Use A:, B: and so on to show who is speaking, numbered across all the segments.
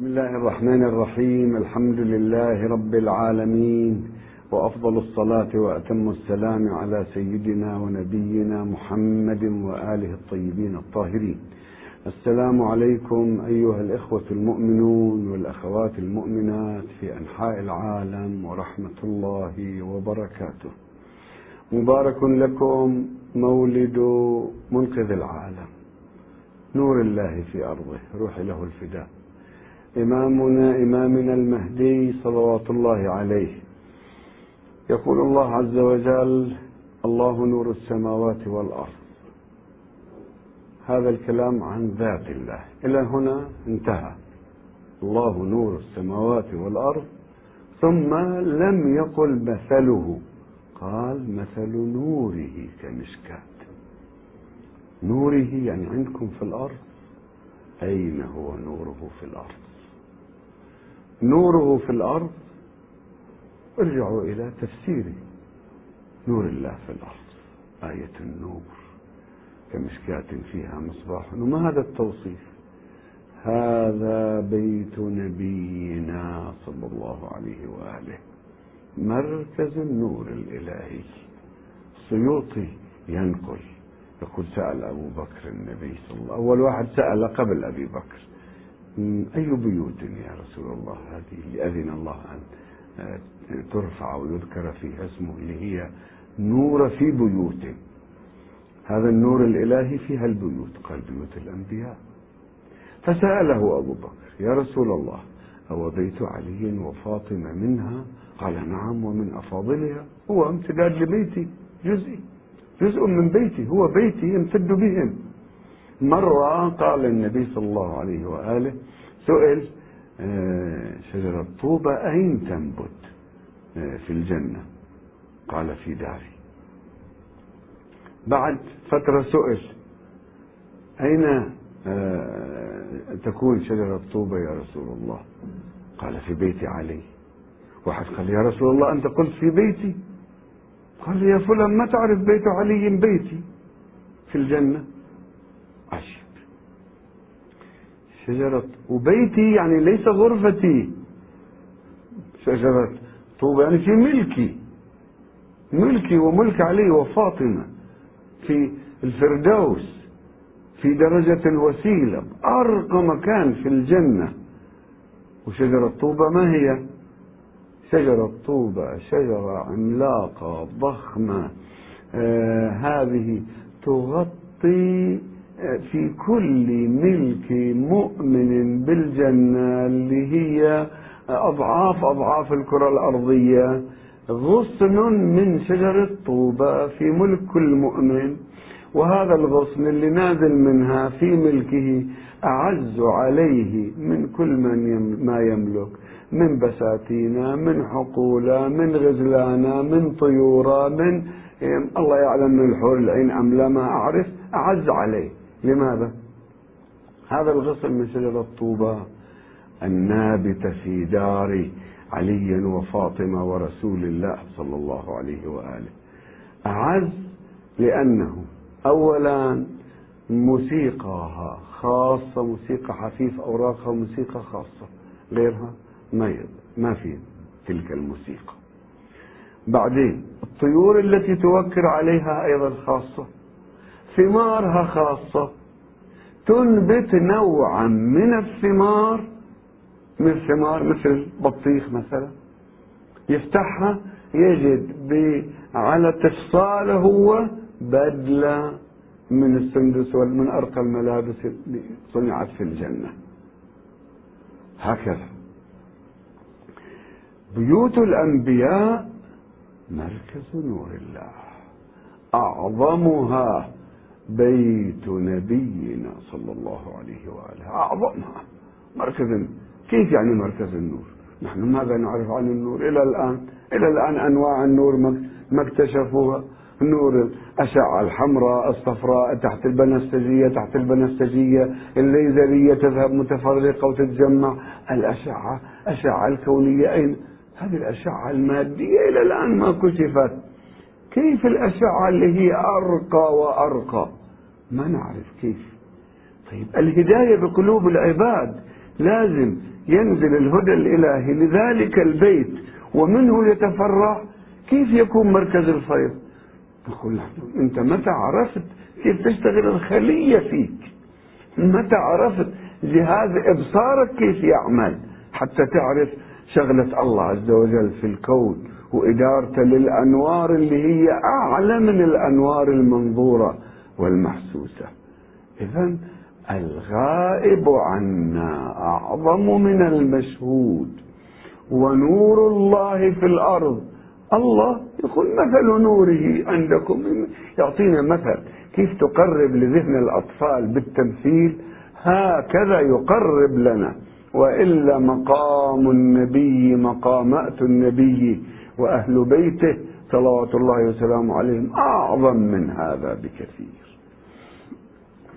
A: بسم الله الرحمن الرحيم. الحمد لله رب العالمين. وأفضل الصلاة وأتم السلام على سيدنا ونبينا محمد وآله الطيبين الطاهرين. السلام عليكم أيها الإخوة المؤمنون والأخوات المؤمنات في أنحاء العالم ورحمة الله وبركاته. مبارك لكم مولد منقذ العالم. نور الله في أرضه روحي له الفداء. إمامنا إمامنا المهدي صلوات الله عليه. يقول الله عز وجل الله نور السماوات والأرض. هذا الكلام عن ذات الله. إلى هنا انتهى. الله نور السماوات والأرض. ثم لم يقل مثله. قال مثل نوره كمشكاة. نوره يعني عندكم في الأرض؟ أين هو نوره في الأرض؟ نوره في الأرض. ارجعوا إلى تفسير نور الله في الأرض آية النور كمشكاة فيها مصباح. وما هذا التوصيف؟ هذا بيت نبينا صلى الله عليه وآله مركز النور الإلهي. السيوطي ينقل. يقول سأل أبو بكر النبي صلى الله عليه وسلم أول واحد سأل قبل أبي بكر. أي بيوت يا رسول الله؟ هذه اللي أذن الله أن ترفع ويذكر فيها اسمه اللي هي نور في بيوت. هذا النور الإلهي فيها البيوت قال بيوت الأنبياء. فسأله أبو بكر يا رسول الله أو بيت علي وفاطمة منها؟ قال نعم ومن أفاضلها. هو امتداد لبيتي جزئي. جزء من بيتي هو بيتي يمتد بهم. مرة قال النبي صلى الله عليه وآله سئل شجرة طوبة أين تنبت؟ في الجنة. قال في داري. بعد فترة سئل أين تكون شجرة طوبة يا رسول الله؟ قال في بيت علي. واحد قال يا رسول الله أنت قلت في بيتي؟ قال يا فلان ما تعرف بيت علي بيتي؟ في الجنة. شجرة وبيتي يعني ليس غرفتي. شجرة طوبى يعني في ملكي. ملكي وملك علي وفاطمة. في الفردوس في درجة الوسيلة أرقى مكان في الجنة. وشجرة طوبى ما هي؟ شجرة طوبى شجرة عملاقة ضخمة. آه هذه تغطي في كل ملك مؤمن بالجنة اللي هي أضعاف أضعاف الكرة الأرضية غصن من شجرة طوبى في ملك كل مؤمن. وهذا الغصن اللي نازل منها في ملكه أعز عليه من كل من ما يملك من بساتينة من حقولة من غزلانة من طيورة من الله يعلم من الحور العين أم لا ما أعرف أعز عليه. لماذا؟ هذا الغصن من شجرة طوبى النابتة في دار علي وفاطمة ورسول الله صلى الله عليه وآله. أعز لأنه أولا موسيقاها خاصة موسيقى حفيف أوراقها موسيقى خاصة. غيرها ما ما في تلك الموسيقى. بعدين الطيور التي توكر عليها أيضا خاصة. ثمارها خاصة. تنبت نوعا من الثمار من الثمار مثل بطيخ مثلا. يفتحها يجد على تفصاله هو بدلة من السندس ومن أرقى الملابس اللي صنعت في الجنة. هكذا. بيوت الأنبياء مركز نور الله. أعظمها بيت نبينا صلى الله عليه وآله. أعظمها مركز كيف يعني مركز النور؟ نحن ماذا نعرف عن النور؟ إلى الآن إلى الآن أنواع النور ما اكتشفوها. نور الأشعة الحمراء الصفراء تحت البنفسجية تحت البنفسجية الليزرية تذهب متفرقة وتتجمع. الأشعة الأشعة الكونية أين؟ هذه الأشعة المادية إلى الآن ما كشفت. كيف الأشعة اللي هي أرقى وأرقى؟ ما نعرف كيف. طيب الهداية بقلوب العباد لازم ينزل الهدى الإلهي لذلك البيت ومنه يتفرع. كيف يكون مركز الفيض نقول أنت متى عرفت كيف تشتغل الخلية فيك؟ متى عرفت جهاز إبصارك كيف يعمل؟ حتى تعرف شغلة الله عز وجل في الكون وإدارته للأنوار اللي هي أعلى من الأنوار المنظورة. والمحسوسة. إذا الغائب عنا أعظم من المشهود. ونور الله في الأرض. الله يقول مثل نوره عندكم. يعطينا مثل. كيف تقرب لذهن الأطفال بالتمثيل؟ هكذا يقرب لنا. وإلا مقام النبي مقامات النبي وأهل بيته. صلوات الله وسلامه عليهم. أعظم من هذا بكثير.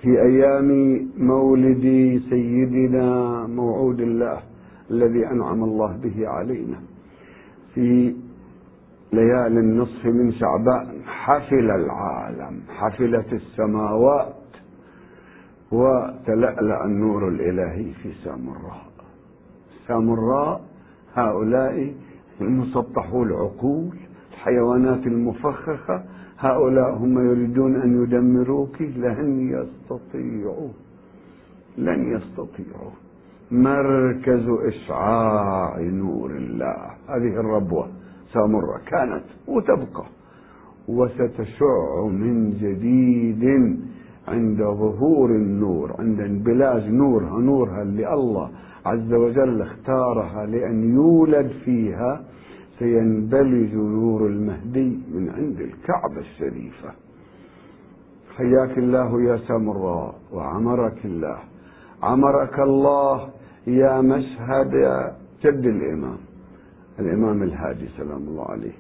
A: في أيام مولد سيدنا موعود الله الذي أنعم الله به علينا. في ليالي النصف من شعبان حفل العالم حفلت السماوات وتلألأ النور الإلهي في سامراء. سامراء هؤلاء المسطحو العقول الحيوانات المفخخة هؤلاء هم يريدون أن يدمروك لن يستطيعوا لن يستطيعوا. مركز إشعاع نور الله. هذه الربوة سامرة كانت وتبقى وستشع من جديد عند ظهور النور عند انبلاج نورها نورها اللي الله عز وجل اختارها لأن يولد فيها سينبلج نور المهدي من عند الكعبة الشريفة. حياك الله يا سمراء وعمرك الله. عمرك الله يا مشهد جد الإمام. الإمام الهادي سلام الله عليه.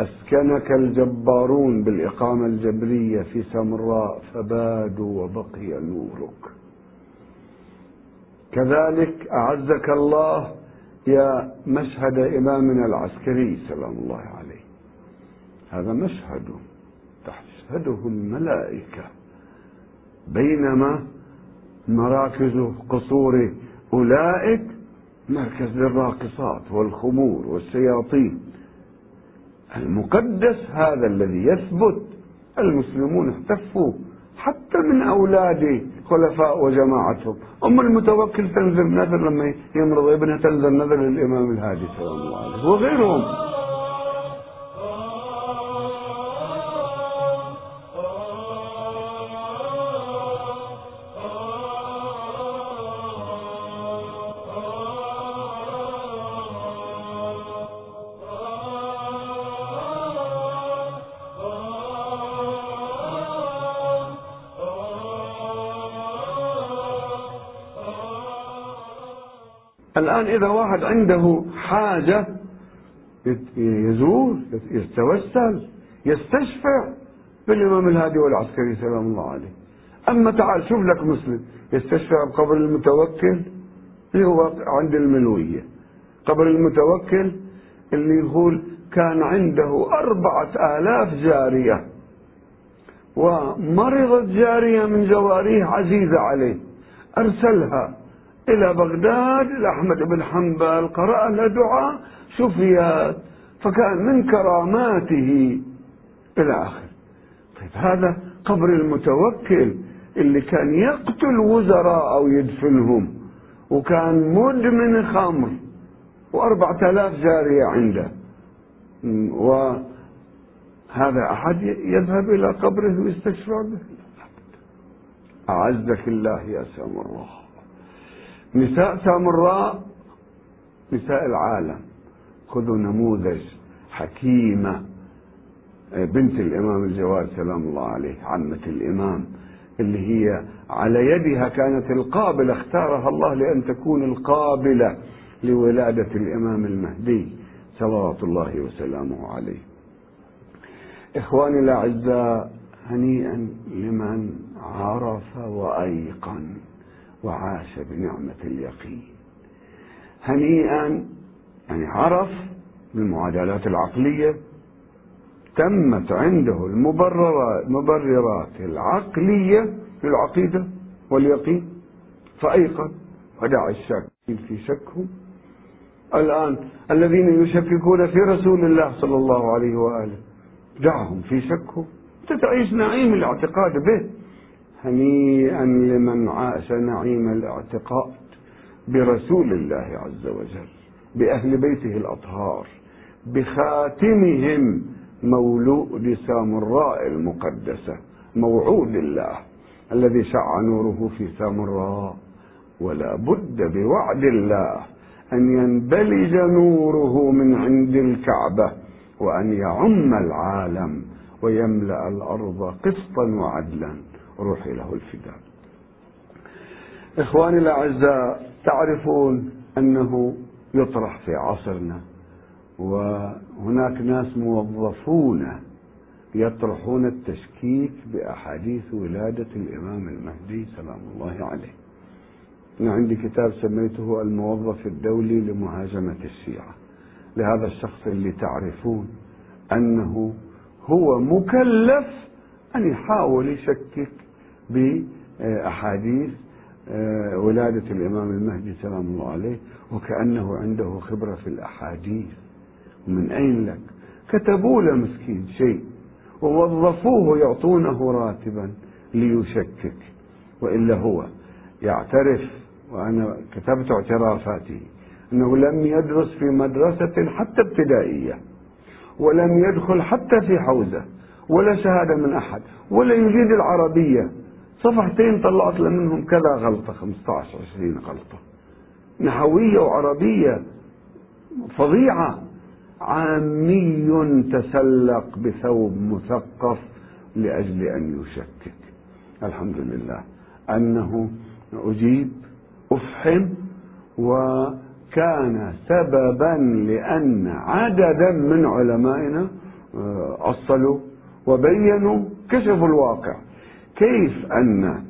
A: أسكنك الجبارون بالإقامة الجبرية في سمراء فبادوا وبقي نورك. كذلك أعزك الله يا مشهد إمامنا العسكري سلام الله عليه. هذا مشهد تشهده الملائكة بينما مراكز قصور أولئك مركز للراقصات والخمور والشياطين. المقدس هذا الذي يثبت المسلمون احتفوا حتى من أولاد خلفاء وجماعتهم. أم المتوكل تنزل نذر لما يمرض ابنها تنزل نذر للإمام الهادي صلى الله عليه وغيرهم. الآن إذا واحد عنده حاجة يزور يتوسل يستشفع بالإمام الهادي والعسكري سلام الله عليه. أما تعال شوف لك مسلم يستشفع بقبر المتوكل اللي هو عند المنوية. قبر المتوكل اللي يقول كان عنده أربعة آلاف جارية ومرضت جارية من جواريه عزيزة عليه. أرسلها إلى بغداد إلى أحمد بن حنبل قرأ له دعاء شفيت فكان من كراماته إلى آخر. طيب هذا قبر المتوكل اللي كان يقتل وزراء أو يدفنهم وكان مدمن خمر وأربعة آلاف جارية عنده. وهذا أحد يذهب إلى قبره ويستشفع به؟ أعزك الله يا سامراء نساء سامراء نساء العالم. خذوا نموذج حكيمة. بنت الإمام الجواد سلام الله عليه عمة الإمام اللي هي على يدها كانت القابلة اختارها الله لأن تكون القابلة لولادة الإمام المهدي صلوات الله وسلامه عليه. إخواني الأعزاء هنيئا لمن عرف وأيقن. وعاش بنعمة اليقين. هنيئا يعني عرف بالمعادلات العقلية تمت عنده المبررات المبررات العقلية للعقيدة واليقين. فأيقن ودع الشك في شكهم الآن الذين يشككون في رسول الله صلى الله عليه وآله دعهم في شكهم تتعيش نعيم الاعتقاد به. هنيئا لمن عاش نعيم الاعتقاد برسول الله عز وجل بأهل بيته الأطهار بخاتمهم مولود سامراء المقدسة موعود الله الذي شع نوره في سامراء. ولا بد بوعد الله أن ينبلج نوره من عند الكعبة وأن يعم العالم ويملأ الأرض قسطا وعدلا. روحي له الفداء. إخواني الأعزاء تعرفون أنه يطرح في عصرنا وهناك ناس موظفون يطرحون التشكيك بأحاديث ولادة الإمام المهدي سلام الله عليه. أنا عندي كتاب سميته الموظف الدولي لمهاجمة الشيعة. لهذا الشخص اللي تعرفون أنه هو مكلف أن يحاول يشكك بأحاديث آه، ولادة الإمام المهدي سلام الله عليه وكأنه عنده خبرة في الأحاديث. من أين لك؟ كتبوا له مسكين شيء ووظفوه يعطونه راتبا ليشكك. وإلا هو يعترف وأنا كتبت اعترافاته أنه لم يدرس في مدرسة حتى ابتدائية ولم يدخل حتى في حوزة ولا شهادة من أحد ولا يجيد العربية. صفحتين طلعت منهم كذا غلطة 15 20 غلطة. نحوية وعربية فظيعة. عامي تسلق بثوب مثقف لأجل أن يشكك. الحمد لله. أنه أجيب أفحم وكان سببا لأن عددا من علمائنا آه، أصلوا وبينوا كشفوا الواقع. كيف أن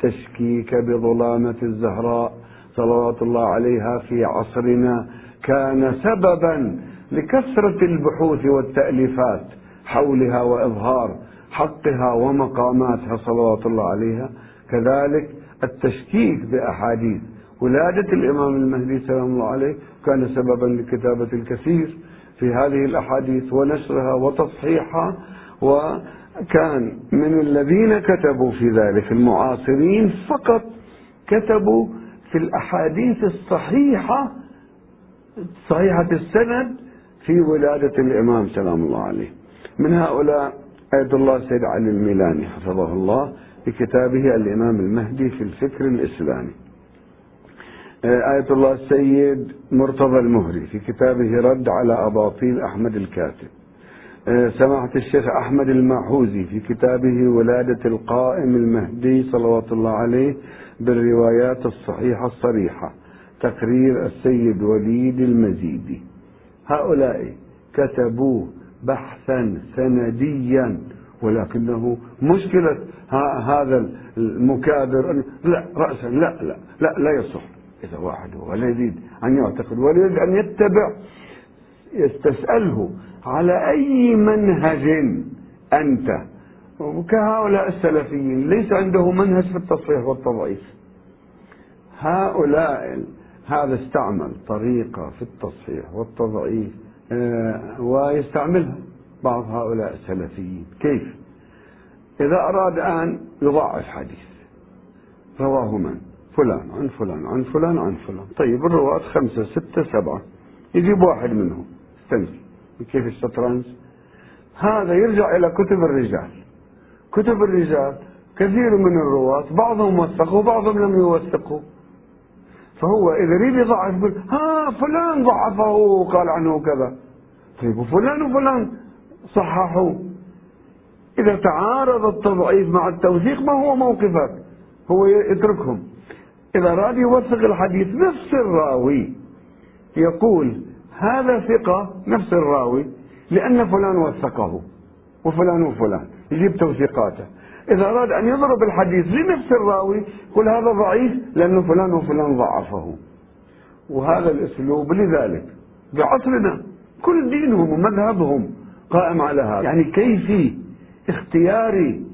A: تشكيك بظلامة الزهراء صلوات الله عليها في عصرنا كان سببا لكثرة البحوث والتأليفات حولها وإظهار حقها ومقاماتها صلوات الله عليها؟ كذلك التشكيك بأحاديث ولادة الإمام المهدي سلام الله عليه كان سببا لكتابة الكثير في هذه الأحاديث ونشرها وتصحيحها وكان من الذين كتبوا في ذلك المعاصرين فقط كتبوا في الأحاديث الصحيحة صحيحة السند في ولادة الإمام سلام الله عليه. من هؤلاء آية الله سيد علي الميلاني حفظه الله في كتابه الإمام المهدي في الفكر الإسلامي. آية الله السيد مرتضى المهري في كتابه رد على أباطيل أحمد الكاتب. سماحة الشيخ أحمد الماحوزي في كتابه ولادة القائم المهدي صلوات الله عليه بالروايات الصحيحة الصريحة تقرير السيد وليد المزيدي. هؤلاء كتبوا بحثا سنديا ولكنه مشكلة هذا المكابر لا رأسا لا لا لا لا يصح. إذا واحد ولا يريد أن يعتقد ولا يريد أن يتبع يستسأله على أي منهج أنت. وكهؤلاء السلفيين ليس عنده منهج في التصحيح والتضعيف. هؤلاء هذا استعمل طريقة في التصحيح والتضعيف آه، ويستعملها بعض هؤلاء السلفيين. كيف؟ إذا أراد أن يضعف حديث رواه من؟ فلان عن فلان عن فلان عن فلان. طيب الرواة خمسة ستة سبعة. يجيب واحد منهم. استنزل كيف الشطرنج؟ هذا يرجع إلى كتب الرجال. كتب الرجال كثير من الرواة بعضهم وثقوا وبعضهم لم يوثقوا. فهو إذا يريد يضعف يقول ها فلان ضعفه وقال عنه كذا. طيب وفلان وفلان صححوا. إذا تعارض التضعيف مع التوثيق ما هو موقفك؟ هو يتركهم. إذا أراد يوثق الحديث نفس الراوي يقول هذا ثقة نفس الراوي لأن فلان وثقه وفلان وفلان يجيب توثيقاته. إذا أراد أن يضرب الحديث لنفس الراوي يقول هذا ضعيف لأنه فلان وفلان ضعفه. وهذا الأسلوب لذلك بعصرنا كل دينهم ومذهبهم قائم على هذا. يعني كيفي اختياري.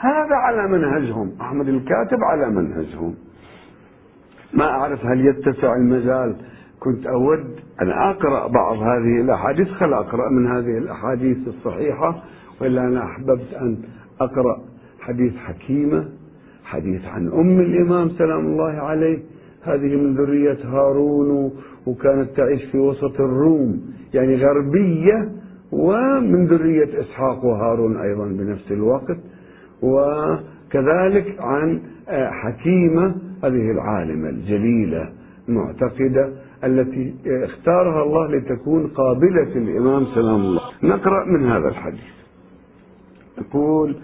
A: هذا على منهجهم. أحمد الكاتب على منهجهم. ما أعرف هل يتسع المجال كنت أود أن أقرأ بعض هذه الأحاديث خل أقرأ من هذه الأحاديث الصحيحة وإلا أنا أحببت أن أقرأ حديث حكيمة حديث عن أم الإمام سلام الله عليه. هذه من ذرية هارون وكانت تعيش في وسط الروم يعني غربية ومن ذرية إسحاق وهارون أيضا بنفس الوقت. وكذلك عن حكيمة هذه العالمة الجليلة المعتقدة التي اختارها الله لتكون قابلة الإمام سلام الله. نقرأ من هذا الحديث. يقول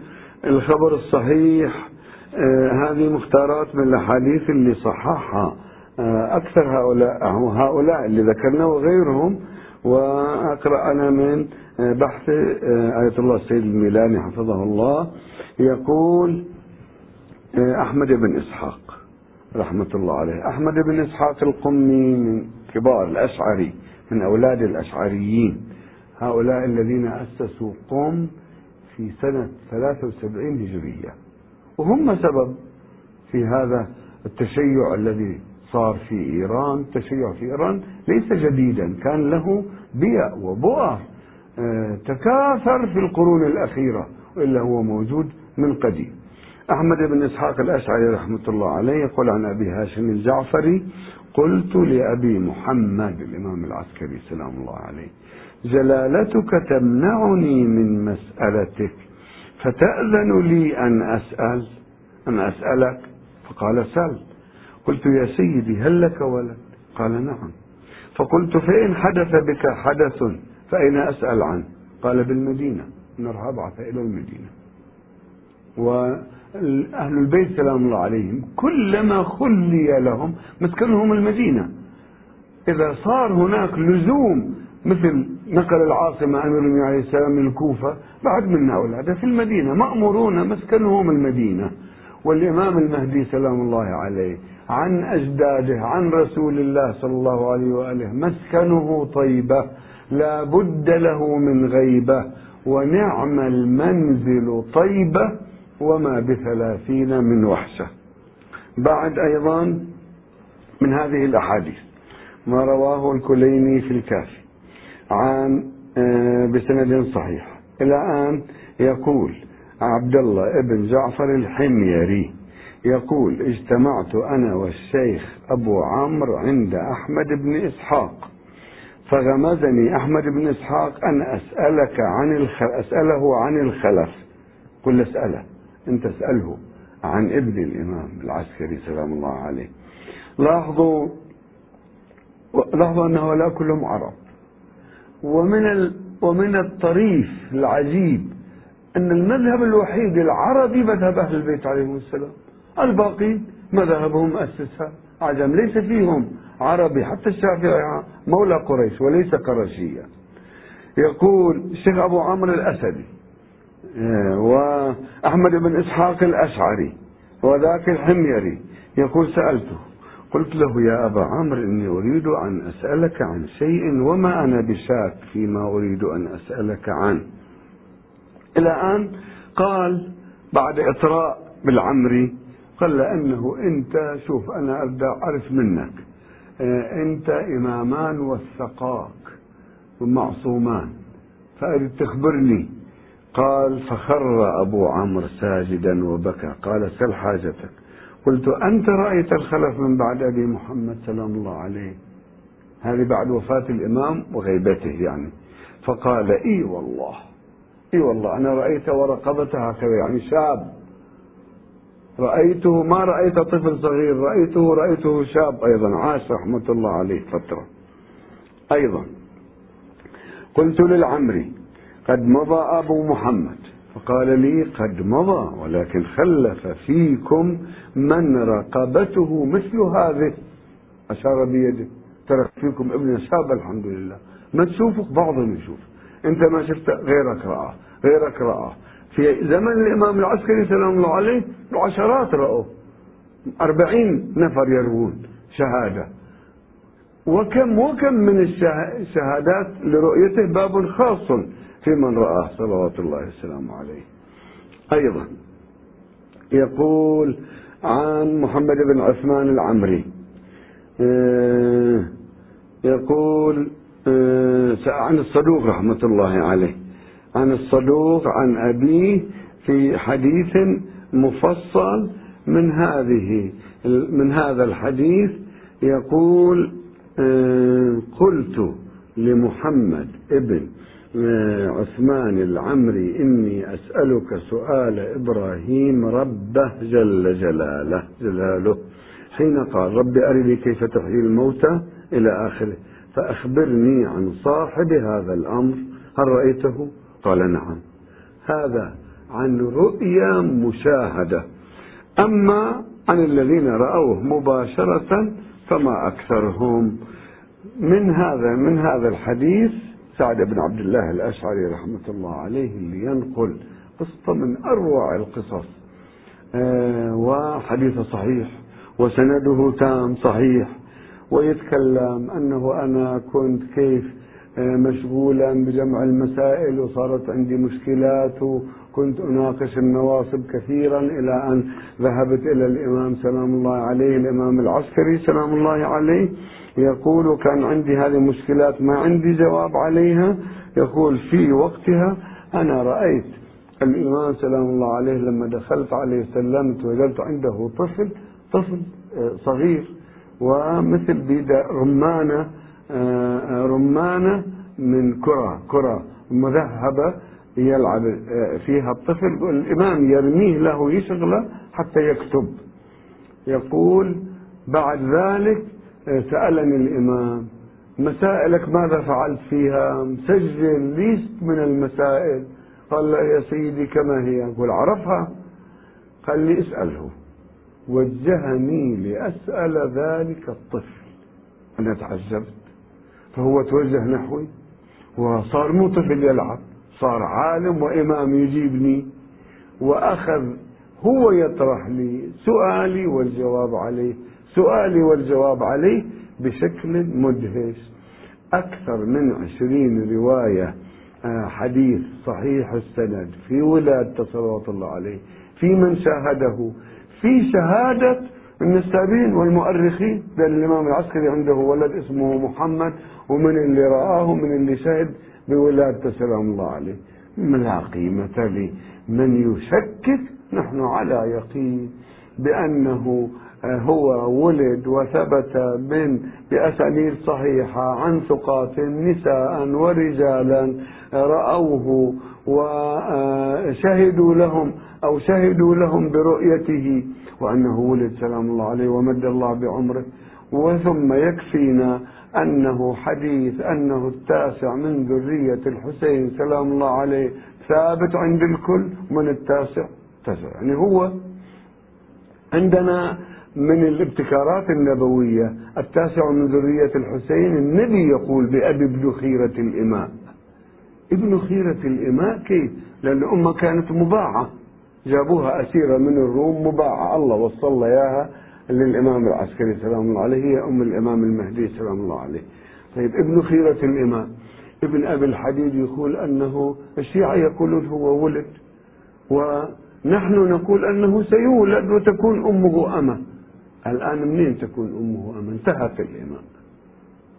A: الخبر الصحيح آه، هذه مختارات من الأحاديث اللي صححها آه، أكثر هؤلاء هؤلاء اللي ذكرنا وغيرهم. وأقرأ أنا من آه، بحث آية الله السيد الميلاني حفظه الله. يقول أحمد بن إسحاق. رحمة الله عليه. أحمد بن إسحاق القمي من كبار الأشعري من أولاد الأشعريين. هؤلاء الذين أسسوا قم في سنة 73 هجرية. وهم سبب في هذا التشيع الذي صار في إيران. التشيع في إيران ليس جديدا كان له بيئة وبؤر آه، تكاثر في القرون الأخيرة وإلا هو موجود من قديم. أحمد بن إسحاق الأشعري رحمة الله عليه يقول عن أبي هاشم الجعفري قلت لأبي محمد الإمام العسكري سلام الله عليه جلالتك تمنعني من مسألتك فتأذن لي أن أسأل أن أسألك؟ فقال سل. قلت يا سيدي هل لك ولد؟ قال نعم. فقلت فإن حدث بك حدث فأين أسأل عنه؟ قال بالمدينة. أبعث إلى المدينة. وأهل البيت سلام الله عليهم كلما خلي لهم مسكنهم المدينة. إذا صار هناك لزوم مثل نقل العاصمة أمير عليه السلام من الكوفة بعد منا أولاده في المدينة مأمورون مسكنهم المدينة. والإمام المهدي سلام الله عليه عن أجداده عن رسول الله صلى الله عليه وآله مسكنه طيبة لا بد له من غيبة. ونعم المنزل طيبة. وما بثلاثين من وحشة. بعد أيضا من هذه الأحاديث ما رواه الكليني في الكافي عن آه، بسند صحيح. إلى أن يقول عبد الله ابن جعفر الحميري يقول اجتمعت أنا والشيخ أبو عمرو عند أحمد بن إسحاق فغمزني أحمد بن إسحاق أن أسألك عن الخل... أسأله عن الخلف. قل اسأله. أنت اسأله عن ابن الإمام العسكري سلام الله عليه. لاحظوا لاحظوا أن هؤلاء كلهم عرب ومن ال... ومن الطريف العجيب أن المذهب الوحيد العربي مذهب أهل البيت عليهم السلام. الباقي مذهبهم أسسها. عجم ليس فيهم عربي حتى الشافعي مولى قريش وليس قرشيا يقول الشيخ أبو عمرو الأسدي وأحمد بن إسحاق الأشعري وذاك الحميري يقول سألته قلت له يا أبا عمرو إني أريد أن أسألك عن شيء وما أنا بشاك فيما أريد أن أسألك عنه. إلى أن قال بعد إطراء بالعمري قال لأنه أنت شوف أنا أبدأ أعرف منك آه، أنت إمامان وثقاك ومعصومان فأريد تخبرني قال فخر أبو عمرو ساجدا وبكى. قال سل حاجتك. قلت أنت رأيت الخلف من بعد أبي محمد سلام الله عليه. هذه بعد وفاة الإمام وغيبته يعني. فقال إي والله إي والله أنا رأيت ورقبته هكذا يعني شاب. رأيته ما رأيت طفل صغير رأيته رأيته شاب أيضا عاش رحمة الله عليه فترة. أيضا قلت للعمري قد مضى أبو محمد. فقال لي قد مضى ولكن خلف فيكم من رقبته مثل هذه. أشار بيده. ترك فيكم ابن شاب الحمد لله ما تشوفك؟ بعضهم يشوف. أنت ما شفت؟ غيرك رآه غيرك رآه في زمن الإمام العسكري سلام الله عليه العشرات رأوا. أربعين نفر يروون شهادة. وكم وكم من الشهادات لرؤيته باب خاص. في من رآه صلوات الله والسلام عليه. أيضا يقول عن محمد بن عثمان العمري آه، يقول آه، عن الصدوق رحمة الله عليه عن الصدوق عن أبيه في حديث مفصل من هذه من هذا الحديث يقول آه، قلت لمحمد ابن عثمان العمري إني أسألك سؤال إبراهيم ربه جل جلاله جلاله. حين قال رب أرني كيف تحيي الموتى إلى آخره فأخبرني عن صاحب هذا الأمر هل رأيته قال نعم. هذا عن رؤيا مشاهدة. أما عن الذين رأوه مباشرة فما أكثرهم. من هذا من هذا الحديث سعد بن عبد الله الأشعري رحمة الله عليه اللي ينقل قصة من أروع القصص. آه وحديث صحيح وسنده تام صحيح ويتكلم أنه أنا كنت كيف آه، مشغولا بجمع المسائل وصارت عندي مشكلات وكنت أناقش النواصب كثيرا إلى أن ذهبت إلى الإمام سلام الله عليه الإمام العسكري سلام الله عليه. يقول كان عندي هذه المشكلات ما عندي جواب عليها. يقول في وقتها أنا رأيت الإمام سلام الله عليه لما دخلت عليه سلمت وجدت عنده طفل طفل آه، صغير ومثل بيد رمانة آه، آه، رمانة من كرة كرة مذهبة. يلعب فيها الطفل الإمام يرميه له يشغله حتى يكتب. يقول بعد ذلك سألني الإمام مسائلك ماذا فعلت فيها؟ مسجل ليست من المسائل. قال يا سيدي كما هي. أقول عرفها؟ قال لي اسأله. وجهني لأسأل ذلك الطفل. أنا تعجبت. فهو توجه نحوي وصار مو طفل يلعب. صار عالم وإمام يجيبني وأخذ هو يطرح لي سؤالي والجواب عليه سؤالي والجواب عليه بشكل مدهش. أكثر من عشرين رواية آه، حديث صحيح السند في ولادة صلوات الله عليه في من شاهده. في شهادة النسابين والمؤرخين لأن الإمام العسكري عنده ولد اسمه محمد ومن اللي رآه من اللي شهد بولادته سلام الله عليه لا قيمة لمن يشكك نحن على يقين بأنه هو ولد وثبت من بأسانيد صحيحة عن ثقات نساء ورجالا رأوه وشهدوا لهم أو شهدوا لهم برؤيته وأنه ولد سلام الله عليه ومد الله بعمره. وثم يكفينا أنه حديث أنه التاسع من ذرية الحسين سلام الله عليه ثابت عند الكل. من التاسع؟ تسع يعني هو عندنا من الابتكارات النبوية التاسع من ذرية الحسين. النبي يقول بأبي ابن خيرة الإماء. ابن خيرة الإماء كيف؟ لأن الأمة كانت مباعة. جابوها أسيرة من الروم مباعة. الله وصل إياها. للإمام العسكري سلام الله عليه هي أم الإمام المهدي سلام الله عليه. طيب ابن خيرة الإمام ابن أبي الحديد يقول أنه الشيعة يقولون هو ولد ونحن نقول أنه سيولد وتكون أمه أمة. الآن منين تكون أمه أمة؟ انتهت الإمام.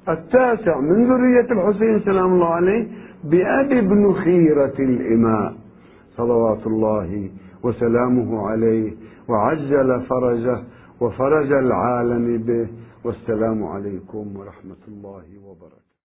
A: التاسع من ذرية الحسين سلام الله عليه بأبي ابن خيرة الإماء صلوات الله وسلامه عليه وعجل فرجه وفرج العالم به والسلام عليكم ورحمة الله وبركاته.